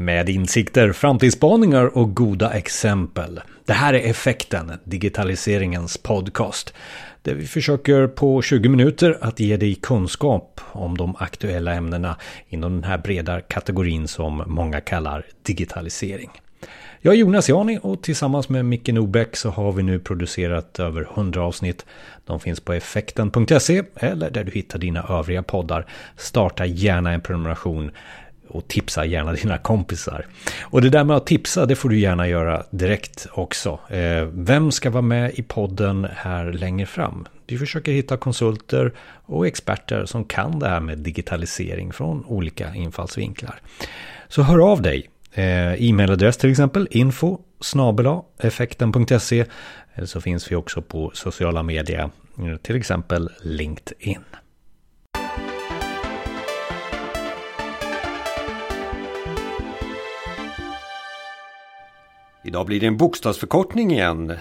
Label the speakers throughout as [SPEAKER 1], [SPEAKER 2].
[SPEAKER 1] Med insikter, framtidsspaningar och goda exempel. Det här är Effekten, digitaliseringens podcast. Där vi försöker på 20 minuter att ge dig kunskap om de aktuella ämnena inom den här breda kategorin som många kallar digitalisering. Jag är Jonas Jani och tillsammans med Micke Nobäck så har vi nu producerat över 100 avsnitt. De finns på effekten.se eller där du hittar dina övriga poddar. Starta gärna en prenumeration och tipsa gärna dina kompisar. Och det där med att tipsa, det får du gärna göra direkt också. Eh, vem ska vara med i podden här längre fram? Vi försöker hitta konsulter och experter som kan det här med digitalisering från olika infallsvinklar. Så hör av dig. Eh, e-mailadress till exempel info snabela effekten.se eller eh, så finns vi också på sociala medier, till exempel LinkedIn. Idag blir det en bokstavsförkortning igen.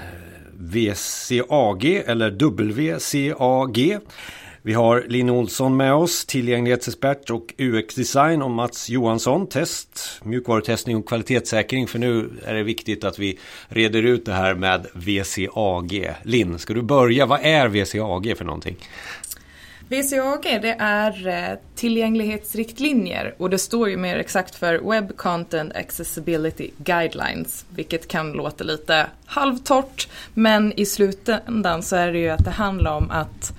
[SPEAKER 1] VCAG eller WCAG. Vi har Linn Olsson med oss, tillgänglighetsexpert och UX-design och Mats Johansson, test, mjukvarutestning och kvalitetssäkring. För nu är det viktigt att vi reder ut det här med VCAG. Linn, ska du börja? Vad är VCAG för någonting?
[SPEAKER 2] WCAG det är eh, tillgänglighetsriktlinjer och det står ju mer exakt för Web Content Accessibility Guidelines, vilket kan låta lite halvtorrt, men i slutändan så är det ju att det handlar om att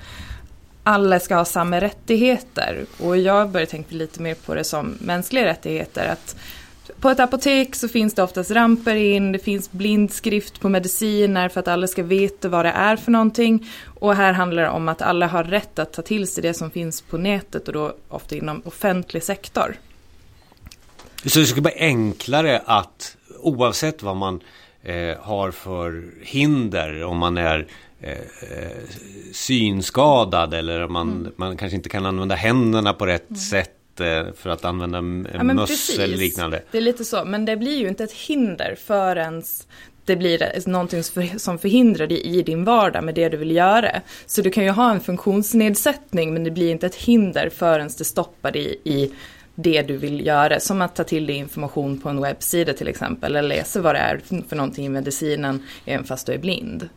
[SPEAKER 2] alla ska ha samma rättigheter och jag börjar tänka lite mer på det som mänskliga rättigheter, att på ett apotek så finns det oftast ramper in, det finns blindskrift på mediciner för att alla ska veta vad det är för någonting. Och här handlar det om att alla har rätt att ta till sig det som finns på nätet och då ofta inom offentlig sektor.
[SPEAKER 1] Så det ska bli enklare att oavsett vad man eh, har för hinder, om man är eh, eh synskadad eller man, mm. man kanske inte kan använda händerna på rätt mm. sätt för att använda ja, möss eller liknande.
[SPEAKER 2] Det är lite så, men det blir ju inte ett hinder förrän det blir någonting som förhindrar dig i din vardag med det du vill göra. Så du kan ju ha en funktionsnedsättning men det blir inte ett hinder förrän det stoppar dig i det du vill göra. Som att ta till dig information på en webbsida till exempel eller läsa vad det är för någonting i medicinen även fast du är blind.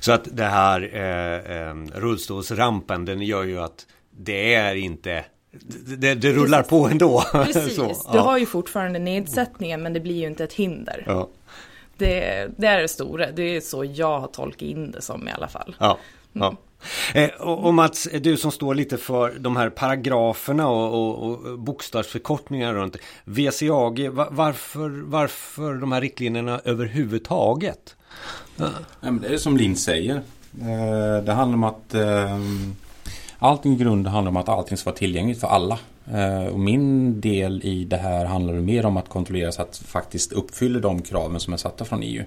[SPEAKER 1] Så att det här eh, eh, rullstolsrampen den gör ju att det är inte det, det rullar Precis. på ändå.
[SPEAKER 2] Precis, så, du har ju fortfarande nedsättningen men det blir ju inte ett hinder. Ja. Det, det, är det stora, det är så jag har tolkat in det som i alla fall.
[SPEAKER 1] Ja, ja. Eh, och, och, Mats, du som står lite för de här paragraferna och, och, och bokstavsförkortningar runt VCAG, varför, varför de här riktlinjerna överhuvudtaget?
[SPEAKER 3] Ja. Det är som Linn säger. Eh, det handlar om att eh, Allting i grunden handlar om att allting ska vara tillgängligt för alla. Eh, och min del i det här handlar mer om att kontrollera så att faktiskt uppfyller de kraven som är satta från EU.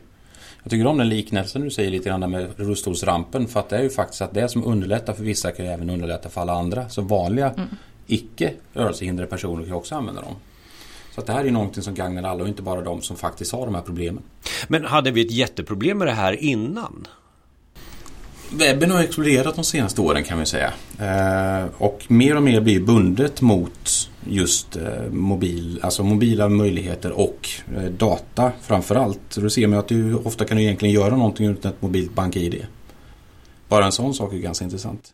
[SPEAKER 3] Jag tycker om den liknelsen du säger lite grann med rullstolsrampen för att det är ju faktiskt att det som underlättar för vissa kan ju även underlätta för alla andra. Så vanliga mm. icke rörelsehindrade personer kan också använda dem. Så att det här är någonting som gagnar alla och inte bara de som faktiskt har de här problemen.
[SPEAKER 1] Men hade vi ett jätteproblem med det här innan?
[SPEAKER 3] Webben har exploderat de senaste åren kan vi säga. Eh, och mer och mer blir bundet mot just eh, mobil, alltså mobila möjligheter och eh, data framförallt. Då ser man att du ofta kan du egentligen göra någonting utan ett mobilt bank-id. Bara en sån sak är ganska intressant.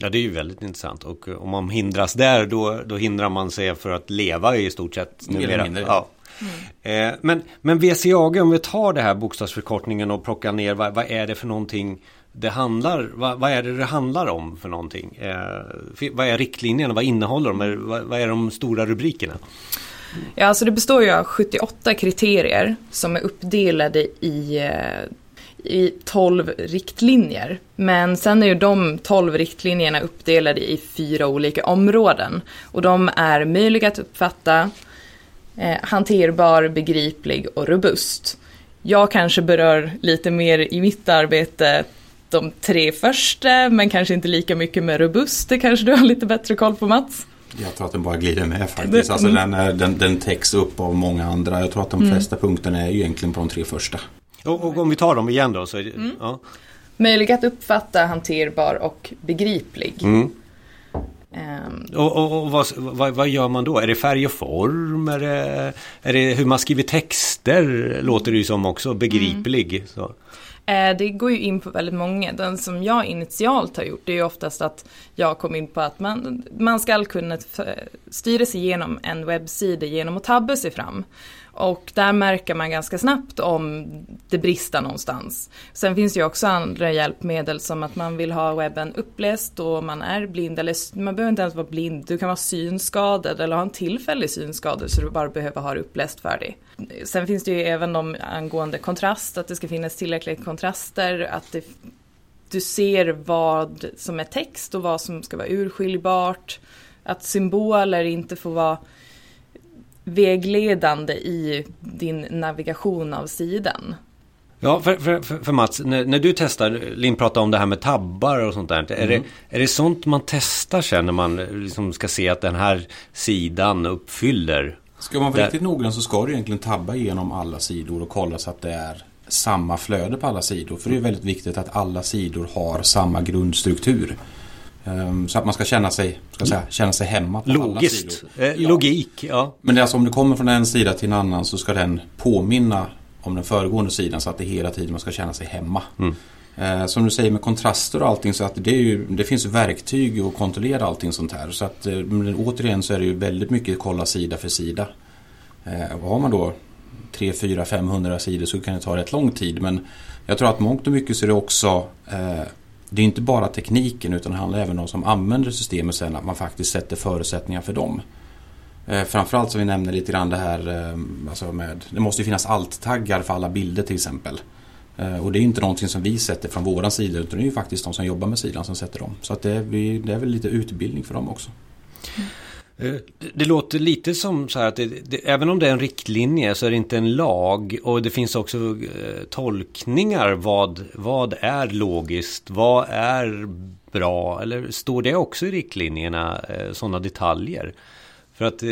[SPEAKER 1] Ja det är ju väldigt intressant och om man hindras där då, då hindrar man sig för att leva i stort sett.
[SPEAKER 3] Mer mindre. Ja.
[SPEAKER 1] Mm. Men, men VCAG, om vi tar det här bokstavsförkortningen och plockar ner vad, vad är det för någonting det handlar, vad, vad, är det det handlar om för någonting? Eh, vad är riktlinjerna, vad innehåller de, vad, vad är de stora rubrikerna?
[SPEAKER 2] Ja, alltså det består ju av 78 kriterier som är uppdelade i eh, i 12 riktlinjer. Men sen är ju de 12 riktlinjerna uppdelade i fyra olika områden. Och de är möjliga att uppfatta, eh, hanterbar, begriplig och robust. Jag kanske berör lite mer i mitt arbete de tre första, men kanske inte lika mycket med robust. Det kanske du har lite bättre koll på Mats?
[SPEAKER 3] Jag tror att den bara glider med faktiskt. Alltså mm. den, den, den täcks upp av många andra. Jag tror att de mm. flesta punkterna är ju egentligen på de tre första.
[SPEAKER 1] Och, och om vi tar dem igen då. Så mm. ja.
[SPEAKER 2] Möjlig att uppfatta, hanterbar och begriplig. Mm. Ehm,
[SPEAKER 4] och, och, och vad, vad, vad, gör man då? Är det färg och form? Är det, är det hur man skriver texter? Låter det ju som också begriplig. Mm. Så.
[SPEAKER 2] Eh, det går ju in på väldigt många. Den som jag initialt har gjort det är ju oftast att jag kom in på att man, man ska kunna styra sig igenom en webbsida genom att tabba sig fram. Och där märker man ganska snabbt om det brister någonstans. Sen finns det ju också andra hjälpmedel som att man vill ha webben uppläst och man är blind eller man behöver inte ens vara blind. Du kan vara synskadad eller ha en tillfällig synskada så du bara behöver ha det uppläst för dig. Sen finns det ju även de angående kontrast, att det ska finnas tillräckliga kontraster, att det, du ser vad som är text och vad som ska vara urskiljbart. Att symboler inte får vara vägledande i din navigation av sidan.
[SPEAKER 4] Ja, för, för, för Mats, när, när, du testar, Linn pratade om det här med tabbar och sånt där. Mm. Är, det, är det sånt man testar sen när man liksom ska se att den här sidan uppfyller?
[SPEAKER 3] Ska man vara riktigt noggrann så ska du egentligen tabba igenom alla sidor och kolla så att det är samma flöde på alla sidor. För det är väldigt viktigt att alla sidor har samma grundstruktur. Ehm, så att man ska känna sig, ska säga, känna sig hemma på
[SPEAKER 4] Logiskt. alla sidor. Eh, logik, ja.
[SPEAKER 3] Men det är alltså om du kommer från en sida till en annan så ska den påminna om den föregående sidan så att det hela tiden man ska känna sig hemma. Mm. Eh, som du säger med kontraster och allting så att det, ju, det finns verktyg att kontrollera allting sånt här. Så att eh, återigen så är det ju väldigt mycket kolla sida för sida. Och har man då 3, 4, 500 sidor så kan det ta rätt lång tid men jag tror att mångt och mycket så är det också det är inte bara tekniken utan det handlar även om de som använder systemet sen att man faktiskt sätter förutsättningar för dem. Eh, framförallt som vi nämner lite grann det här eh, alltså med, det måste ju finnas alt-taggar för alla bilder till exempel. Eh, och det är inte någonting som vi sätter från våran sida utan det är ju faktiskt de som jobbar med sidan som sätter dem. Så att det, är, det är väl lite utbildning för dem också.
[SPEAKER 4] Mm. Eh, det låter lite som så här att det, det, även om det är en riktlinje så är det inte en lag och det finns också eh, tolkningar vad, vad är logiskt, vad är bra eller står det också i riktlinjerna eh, sådana detaljer? För att eh,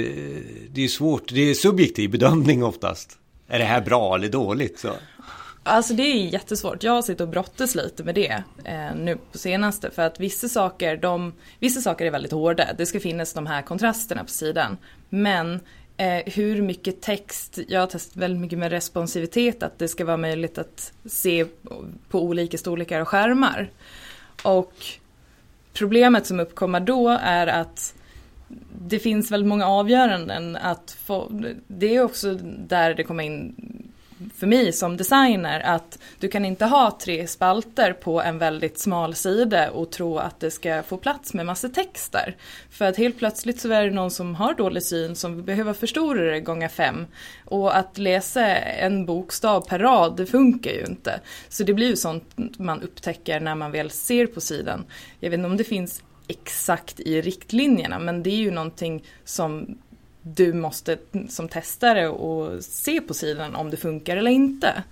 [SPEAKER 4] det är svårt, det är subjektiv bedömning oftast. Är det här bra eller dåligt? Så.
[SPEAKER 2] Alltså det är jättesvårt. Jag sitter och brottas lite med det eh, nu på senaste. För att vissa saker, de, vissa saker är väldigt hårda. Det ska finnas de här kontrasterna på sidan. Men eh, hur mycket text, jag har testat väldigt mycket med responsivitet. Att det ska vara möjligt att se på olika storlekar och skärmar. Och problemet som uppkommer då är att det finns väldigt många avgöranden att få, det är också där det kommer in för mig som designer att du kan inte ha tre spalter på en väldigt smal sida och tro att det ska få plats med massa texter. För att helt plötsligt så är det någon som har dålig syn som behöver förstora det gånger fem. Och att läsa en bokstav per rad, det funkar ju inte. Så det blir ju sånt man upptäcker när man väl ser på sidan. Jag vet inte om det finns exakt i riktlinjerna men det är ju någonting som du måste som testare och se på sidan om det funkar eller inte.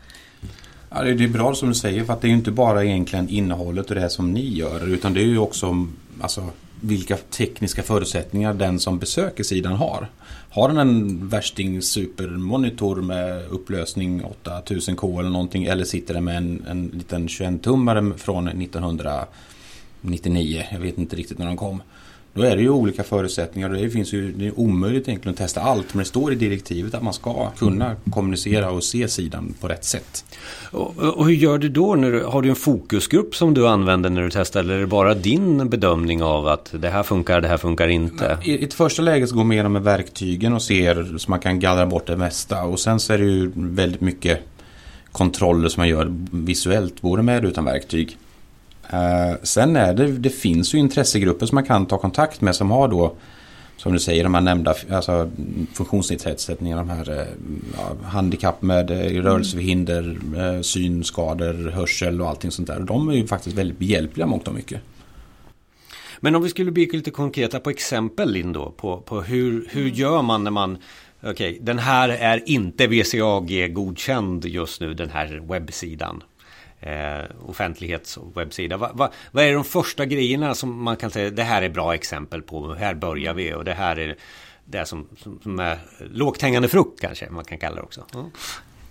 [SPEAKER 3] Ja, det är bra som du säger för att det är inte bara egentligen innehållet och det som ni gör utan det är ju också alltså, vilka tekniska förutsättningar den som besöker sidan har. Har den en värsting supermonitor med upplösning 8000K eller någonting eller sitter den med en, en liten 21-tummare från 1999, jag vet inte riktigt när den kom. Då är det ju olika förutsättningar och det finns ju det är omöjligt egentligen att testa allt. Men det står i direktivet att man ska kunna kommunicera och se sidan på rätt sätt.
[SPEAKER 4] Och, och hur gör du då? När du, har du en fokusgrupp som du använder när du testar? Eller är det bara din bedömning av att det här funkar, det här funkar inte?
[SPEAKER 3] I, i ett första läge så går man igenom med verktygen och ser så man kan gallra bort det mesta. Och sen så är det ju väldigt mycket kontroller som man gör visuellt, både med och utan verktyg. Eh, sen är det, det finns ju intressegrupper som man kan ta kontakt med som har då som du säger, de här nämnda alltså, funktionsnedsättningarna, de här eh, ja, handikapp med eh, rörelsehinder, synskador, hörsel och allting sånt där. De är ju faktiskt väldigt behjälpliga mångt och mycket.
[SPEAKER 4] Men om vi skulle bli lite konkreta på exempel Linn då, på, på hur, hur gör man när man Okej, okay, den här är inte VCAG godkänd just nu, den här webbsidan eh, offentlighets och webbsida. Va, va, vad är de första grejerna som man kan säga det här är bra exempel på, här börjar vi och det här är det som, som, som är lågt hängande frukt kanske man kan kalla det också. Mm.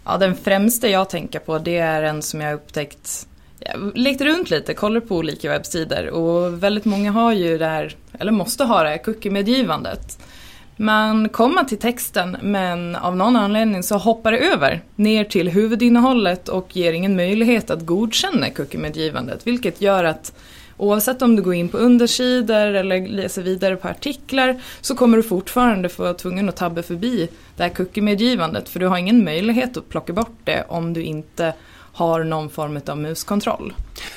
[SPEAKER 2] Ja, den främsta jag tänker på det är en som jag upptäckt jag lekte runt lite, kollade på olika webbsidor och väldigt många har ju det här, eller måste ha det här cookie-medgivandet. Man kommer till texten men av någon anledning så hoppar det över ner till huvudinnehållet och ger ingen möjlighet att godkänna cookie-medgivandet vilket gör att Oavsett om du går in på undersidor eller läser vidare på artiklar så kommer du fortfarande få vara tvungen att tabba förbi det här cookie-medgivandet för du har ingen möjlighet att plocka bort det om du inte har någon form av muskontroll.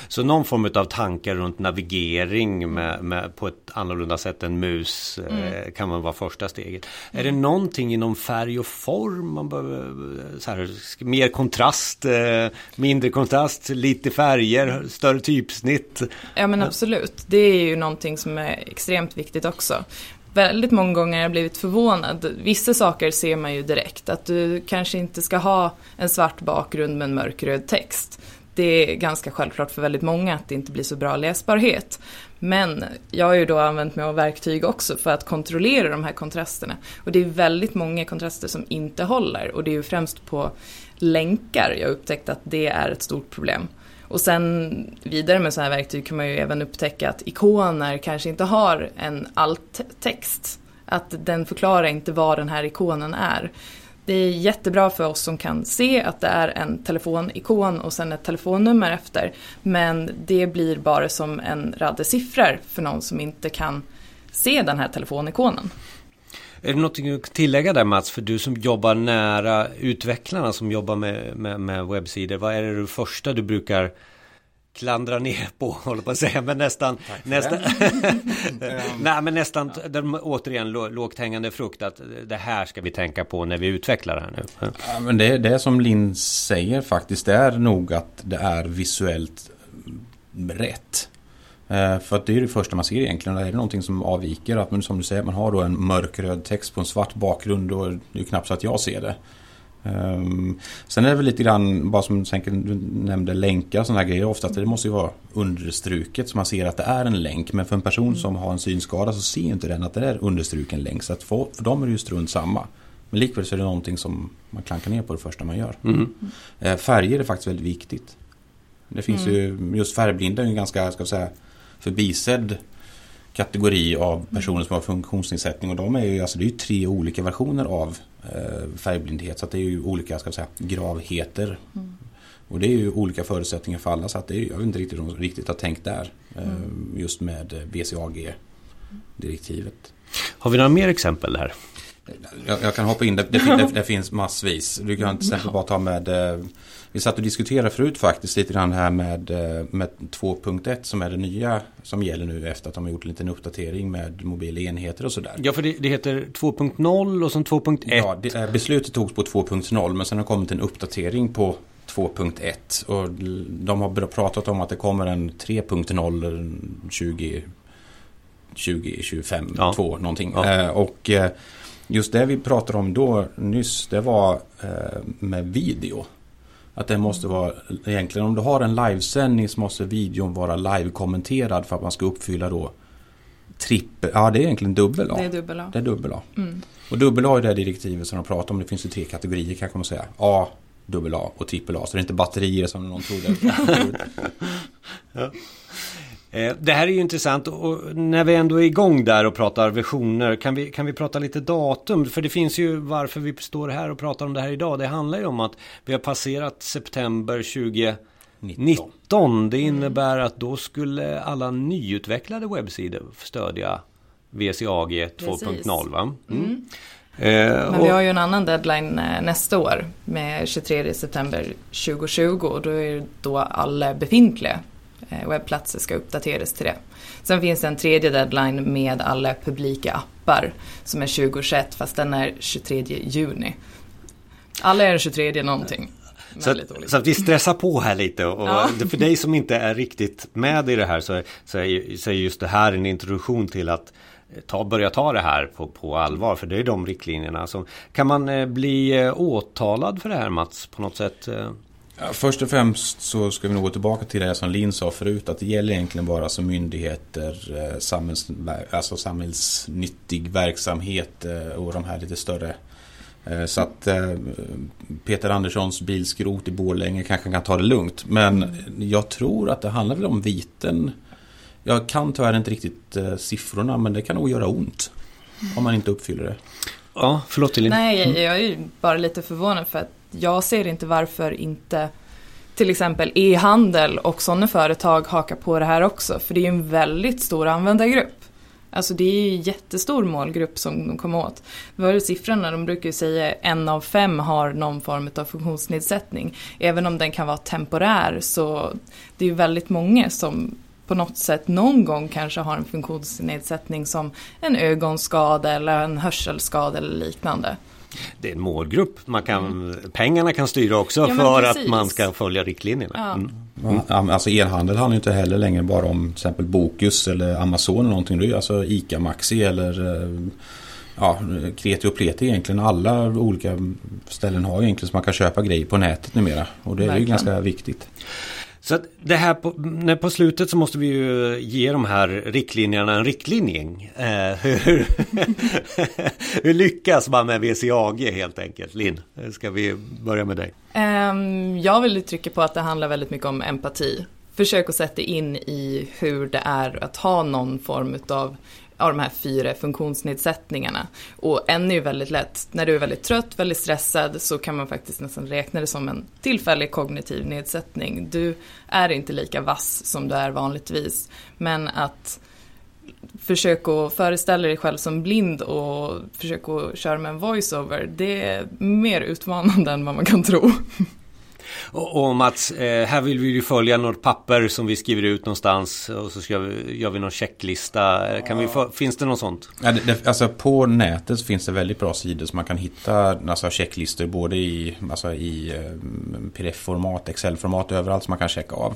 [SPEAKER 4] Så någon form av tankar runt navigering med, med på ett annorlunda sätt än mus eh, mm. eh, kan man vara första steget. Mm. Är det någonting inom färg och form man behöver, så här, mer kontrast, eh, mindre kontrast, lite färger, större typsnitt?
[SPEAKER 2] Ja men absolut, det är ju någonting som är extremt viktigt också väldigt många gånger har jag blivit förvånad. Vissa saker ser man ju direkt, att du kanske inte ska ha en svart bakgrund med en mörkröd text. Det är ganska självklart för väldigt många att det inte blir så bra läsbarhet. Men jag har ju då använt mig av verktyg också för att kontrollera de här kontrasterna. Och det är väldigt många kontraster som inte håller och det är ju främst på länkar jag upptäckt att det är ett stort problem. Och sen vidare med sådana här verktyg kan man ju även upptäcka att ikoner kanske inte har en alt-text. Att den förklarar inte vad den här ikonen är. Det är jättebra för oss som kan se att det är en telefonikon och sen ett telefonnummer efter. Men det blir bara som en radde siffror för någon som inte kan se den här telefonikonen.
[SPEAKER 4] Är det någonting att tillägga där Mats? För du som jobbar nära utvecklarna som jobbar med, med, med webbsidor. Vad är det första du brukar klandra ner på, håller på att säga, men nästan, nästan, nej men nästan, ja. återigen lågt hängande frukt att det här ska vi tänka på när vi utvecklar det här nu.
[SPEAKER 3] Ja, men det, det som Linn säger faktiskt, det är nog att det är visuellt rätt. Eh, för att det är det första man ser egentligen. Är det någonting som avviker, att man, som du säger, man har då en mörkröd text på en svart bakgrund, är det knappt så att jag ser det. Um, sen är det väl lite grann, bara som du nämnde länkar och sådana grejer, ofta det måste ju vara understruket så man ser att det är en länk. Men för en person som har en synskada så ser inte den att det är understruken länk. Så att för, för dem är det ju strunt samma. Men likväl så är det någonting som man klankar ner på det första man gör. Mm. Uh, färger är faktiskt väldigt viktigt. Det finns mm. ju, just färgblinda är ju ganska, ska jag säga, förbisedd kategori av personer som har funktionsnedsättning och de är ju, alltså det är tre olika versioner av eh, färgblindhet så att det är ju olika ska säga, gravheter. Mm. Och det är ju olika förutsättningar för alla så att det är, jag vet inte riktigt om riktigt har tänkt där eh, mm. just med VCAG-direktivet.
[SPEAKER 4] Har vi några mer exempel här?
[SPEAKER 3] Jag, jag kan hoppa in, det, det, det, det finns massvis. Du kan till exempel bara ta med eh, vi satt och diskuterade förut faktiskt lite grann här med, eh, med 2.1 som är det nya som gäller nu efter att de har gjort en liten uppdatering med mobila enheter och sådär.
[SPEAKER 4] Ja, för det, heter 2.0 och sen 2.1.
[SPEAKER 3] Ja, eh, beslutet togs på 2.0 men sen har det kommit en uppdatering på 2.1 och de har pratat om att det kommer en 3.0 20 2025 ja. 2 någonting. Ja. Och just det vi pratade om då nyss det var med video. Att det måste vara, egentligen om du har en livesändning så måste videon vara live-kommenterad för att man ska uppfylla då trippel, ja det är egentligen dubbel A.
[SPEAKER 2] Det är dubbel A.
[SPEAKER 3] Det är dubbel A. Mm. Och dubbel A är det direktivet som de pratar om. Det finns ju tre kategorier kan man säga. A, dubbel A och trippel A. Så det är inte batterier som någon trodde.
[SPEAKER 4] ja. Eh, det här är ju intressant och när vi ändå är igång där och pratar versioner kan vi, kan vi prata lite datum? För det finns ju varför vi står här och pratar om det här idag. Det handlar ju om att vi har passerat september 2019. Det innebär att då skulle alla nyutvecklade webbsidor stödja VCAG 2.0 va? Mm. Mm.
[SPEAKER 2] Eh, Men vi har ju en annan deadline eh, nästa år med 23 september 2020 och då är det då alla befintliga webbplatser ska uppdateras till det. Sen finns det en tredje deadline med alla publika appar som är 2021 fast den är 23 juni. Alla är den 23 någonting.
[SPEAKER 4] Så att, så att, vi stressar på här lite och, ja. för dig som inte är riktigt med i det här så är, så är, så är just det här en introduktion till att ta, börja ta det här på, på allvar för det är de riktlinjerna som Kan man eh, bli eh, åtalad för det här Mats på något sätt?
[SPEAKER 3] Ja, först och främst så ska vi nog gå tillbaka till det som Linn sa förut. Att det gäller egentligen bara som myndigheter, eh, samhälls, alltså samhällsnyttig verksamhet eh, och de här lite större Eh, så att Peter Anderssons bilskrot i Borlänge kanske kan ta det lugnt. Men jag tror att det handlar väl om viten. Jag kan tyvärr inte riktigt siffrorna men det kan nog göra ont. Om man inte uppfyller det.
[SPEAKER 4] Ja, förlåt Elin.
[SPEAKER 2] Nej, jag är ju bara lite förvånad för att jag ser inte varför inte till exempel e-handel och sådana företag hakar på det här också. För det är ju en väldigt stor användargrupp. Alltså det är ju en jättestor målgrupp som de kommer åt. Vad är siffrorna? De brukar ju säga en av fem har någon form av funktionsnedsättning. Även om den kan vara temporär så det är ju väldigt många som på något sätt någon gång kanske har en funktionsnedsättning som en ögonskada eller en hörselskada eller liknande.
[SPEAKER 4] Det är en målgrupp. Man kan, mm. Pengarna kan styra också ja, för precis. att man ska följa riktlinjerna. Ja.
[SPEAKER 3] Mm. Mm. Alltså e-handel handlar ju inte heller längre bara om till exempel Bokus eller Amazon eller någonting. Det är alltså ICA Maxi eller eh, ja, Kreti och Pleti egentligen. Alla olika ställen har egentligen så man kan köpa grejer på nätet numera. Och det är Verkligen. ju ganska viktigt.
[SPEAKER 4] Så att det här på, när på slutet så måste vi ju ge de här riktlinjerna en riktlinje. Eh, hur, hur lyckas man med VCAG helt enkelt? Linn, ska vi börja med dig?
[SPEAKER 2] Um, jag vill trycka på att det handlar väldigt mycket om empati. Försök att sätta in i hur det är att ha någon form av av de här fyra funktionsnedsättningarna. Och en är ju väldigt lätt, när du är väldigt trött, väldigt stressad så kan man faktiskt nästan räkna det som en tillfällig kognitiv nedsättning. Du är inte lika vass som du är vanligtvis. Men att försöka föreställa dig själv som blind och försöka köra med en voiceover, det är mer utmanande än vad man kan tro.
[SPEAKER 4] Och, och Mats, eh, här vill vi ju följa något papper som vi skriver ut någonstans och så ska vi, gör vi någon checklista. Kan vi få, finns det något sånt?
[SPEAKER 3] Ja, det, det, alltså på nätet finns det väldigt bra sidor som man kan hitta alltså checklistor både i, alltså i eh, pdf-format, Excel-format, överallt som man kan checka av.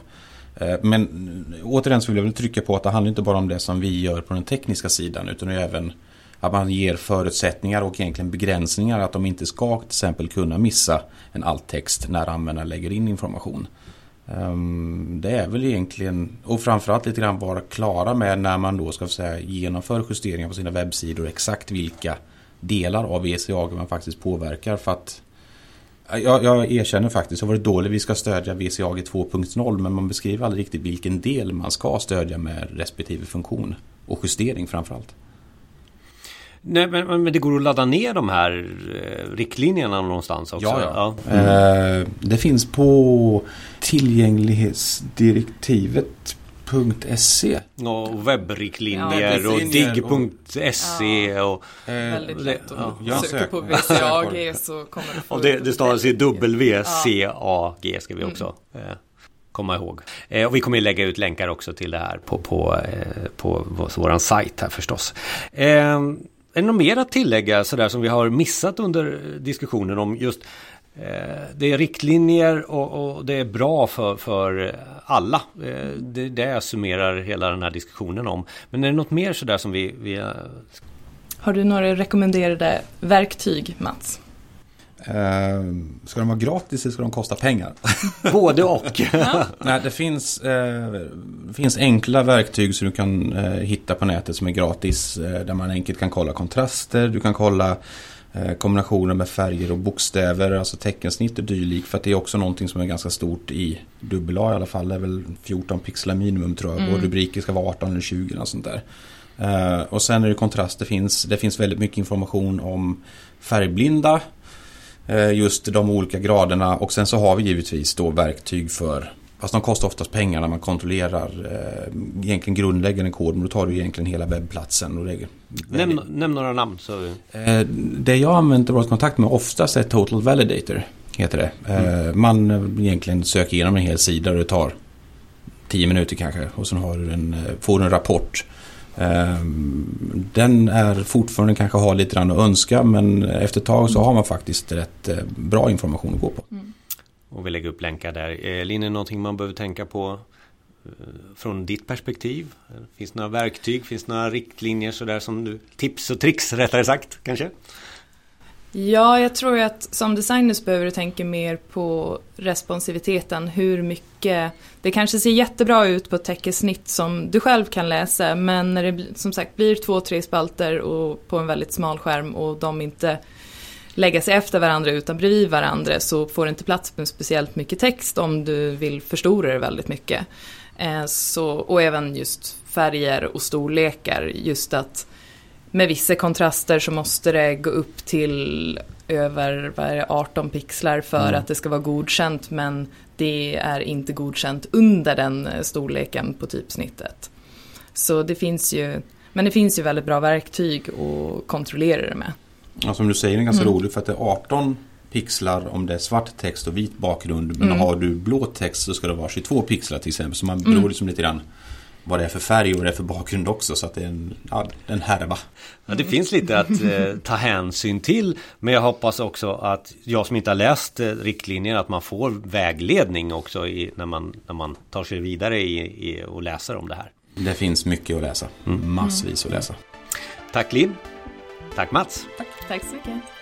[SPEAKER 3] Eh, men återigen så vill jag väl trycka på att det handlar inte bara om det som vi gör på den tekniska sidan utan även att man ger förutsättningar och egentligen begränsningar att de inte ska till exempel kunna missa en alttext när användaren lägger in information. Ehm, det är väl egentligen, och framförallt lite grann vara klara med när man då ska säga genomför justeringar på sina webbsidor exakt vilka delar av VCAG man faktiskt påverkar för att jag, jag erkänner faktiskt, jag har varit dålig. Vi ska stödja VCAG 2.0 men man beskriver aldrig riktigt vilken del man ska stödja med respektive funktion och justering framförallt.
[SPEAKER 4] Nej, men, men det går att ladda ner de här eh, riktlinjerna någonstans också?
[SPEAKER 3] Ja, ja. ja. Mm. Eh, det finns på tillgänglighetsdirektivet.se
[SPEAKER 4] Och webbriktlinjer ja, och dig.se ja. och...
[SPEAKER 2] Eh, Väldigt lätt att ja. söka på VCAG så kommer det
[SPEAKER 4] få... Och det, det stavas i WCAG ska vi också mm. eh, komma ihåg. Eh, och vi kommer lägga ut länkar också till det här på, på, eh, på vår sajt här förstås. Är det något mer att tillägga sådär som vi har missat under diskussionen om just eh, det är riktlinjer och, och, det är bra för, för alla. Eh, det är det jag summerar hela den här diskussionen om. Men är det något mer sådär som vi, vi
[SPEAKER 2] har du några rekommenderade verktyg Mats?
[SPEAKER 3] Eh, ska de vara gratis eller ska de kosta pengar?
[SPEAKER 4] Både och.
[SPEAKER 3] Nej, det finns, eh, finns enkla verktyg som du kan eh, hitta på nätet som är gratis. Eh, där man enkelt kan kolla kontraster, du kan kolla kombinationer med färger och bokstäver, alltså teckensnitt och dylikt. För att det är också någonting som är ganska stort i AA i alla fall. Det är väl 14 pixlar minimum tror jag. Mm. Och rubriker ska vara 18 eller 20 och sånt där. Och sen är det kontrast, det finns, det finns väldigt mycket information om färgblinda. Eh, just de olika graderna och sen så har vi givetvis då verktyg för Fast de kostar oftast pengar när man kontrollerar eh, egentligen grundläggande kod. Men då tar du egentligen hela webbplatsen. Och det
[SPEAKER 4] nämn, nämn några namn. Så...
[SPEAKER 3] Eh, det jag använt och varit kontakt med oftast är Total Validator. Heter det. Eh, mm. Man egentligen söker igenom en hel sida och det tar 10 minuter kanske. Och sen har du en, eh, får du en rapport den är fortfarande kanske har lite grann att önska men efter ett tag så har man faktiskt rätt eh, bra information att gå på. Mm.
[SPEAKER 4] Och vi lägger upp länkar där. Eh, Linn, är det någonting man behöver tänka på eh, från ditt perspektiv? Finns det några verktyg? Finns det några riktlinjer sådär som du tips och tricks rättare sagt kanske?
[SPEAKER 2] Ja, jag tror att som designers behöver du tänka mer på responsiviteten. Hur mycket... Det kanske ser jättebra ut på ett täckesnitt som du själv kan läsa men när det som sagt blir två, tre spalter och på en väldigt smal skärm och de inte lägga sig efter varandra utan bredvid varandra så får det inte plats med speciellt mycket text om du vill förstora det väldigt mycket. Eh, så, och även just färger och storlekar, just att med vissa kontraster så måste det gå upp till över vad är det, 18 pixlar för mm. att det ska vara godkänt men det är inte godkänt under den eh, storleken på typsnittet. Så det finns ju, men det finns ju väldigt bra verktyg att kontrollera det med.
[SPEAKER 3] Ja, som du säger, det är ganska mm. roligt för att det är 18 pixlar om det är svart text och vit bakgrund. Men mm. har du blå text så ska det vara 22 pixlar till exempel. Så man beror mm. liksom lite grann vad det är för färg och vad det är för bakgrund också. Så att det är en, ja, en härva.
[SPEAKER 4] Ja, det finns lite att eh, ta hänsyn till. Men jag hoppas också att jag som inte har läst eh, riktlinjer att man får vägledning också i, när, man, när man tar sig vidare i, i, och läser om det här.
[SPEAKER 3] Det finns mycket att läsa. Mm. Massvis att läsa.
[SPEAKER 4] Tack Linn. Tack Mats.
[SPEAKER 2] Tack, tack så mycket.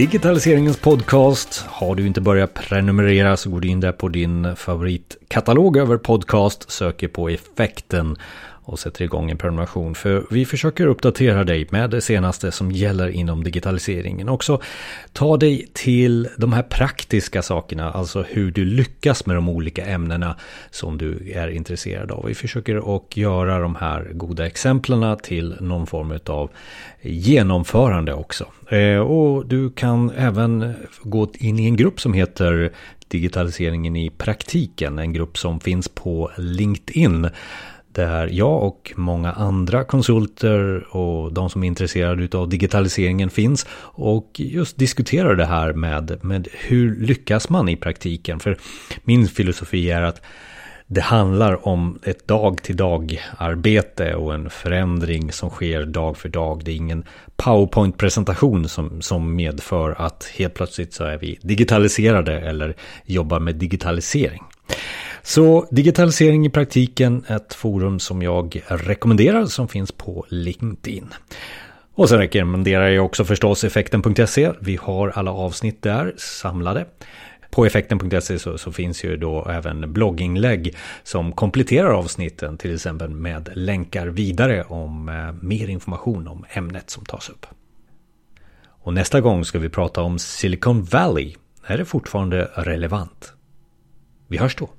[SPEAKER 1] Digitaliseringens podcast. Har du inte börjat prenumerera så går du in där på din favoritkatalog över podcast, söker på effekten och sätter igång en prenumeration. För vi försöker uppdatera dig med det senaste som gäller inom digitaliseringen. Också ta dig till de här praktiska sakerna, alltså hur du lyckas med de olika ämnena som du är intresserad av. Vi försöker att göra de här goda exemplen till någon form av genomförande också. Eh, och du kan även gå in i en grupp som heter Digitaliseringen i praktiken, en grupp som finns på LinkedIn där jag och många andra konsulter och de som är intresserade av digitaliseringen finns och just diskuterar det här med, med hur lyckas man i praktiken. För min filosofi är att det handlar om ett dag till dag arbete och en förändring som sker dag för dag. Det är ingen powerpoint-presentation som, som medför att helt plötsligt så är vi digitaliserade eller jobbar med digitalisering. Så digitalisering i praktiken, ett forum som jag rekommenderar som finns på LinkedIn. Och sen rekommenderar jag också förstås effekten.se. Vi har alla avsnitt där samlade. På effekten.se så, så, finns ju då även blogginlägg som kompletterar avsnitten till exempel med länkar vidare om eh, mer information om ämnet som tas upp. Och nästa gång ska vi prata om Silicon Valley. Är det fortfarande relevant? Vi hörs då.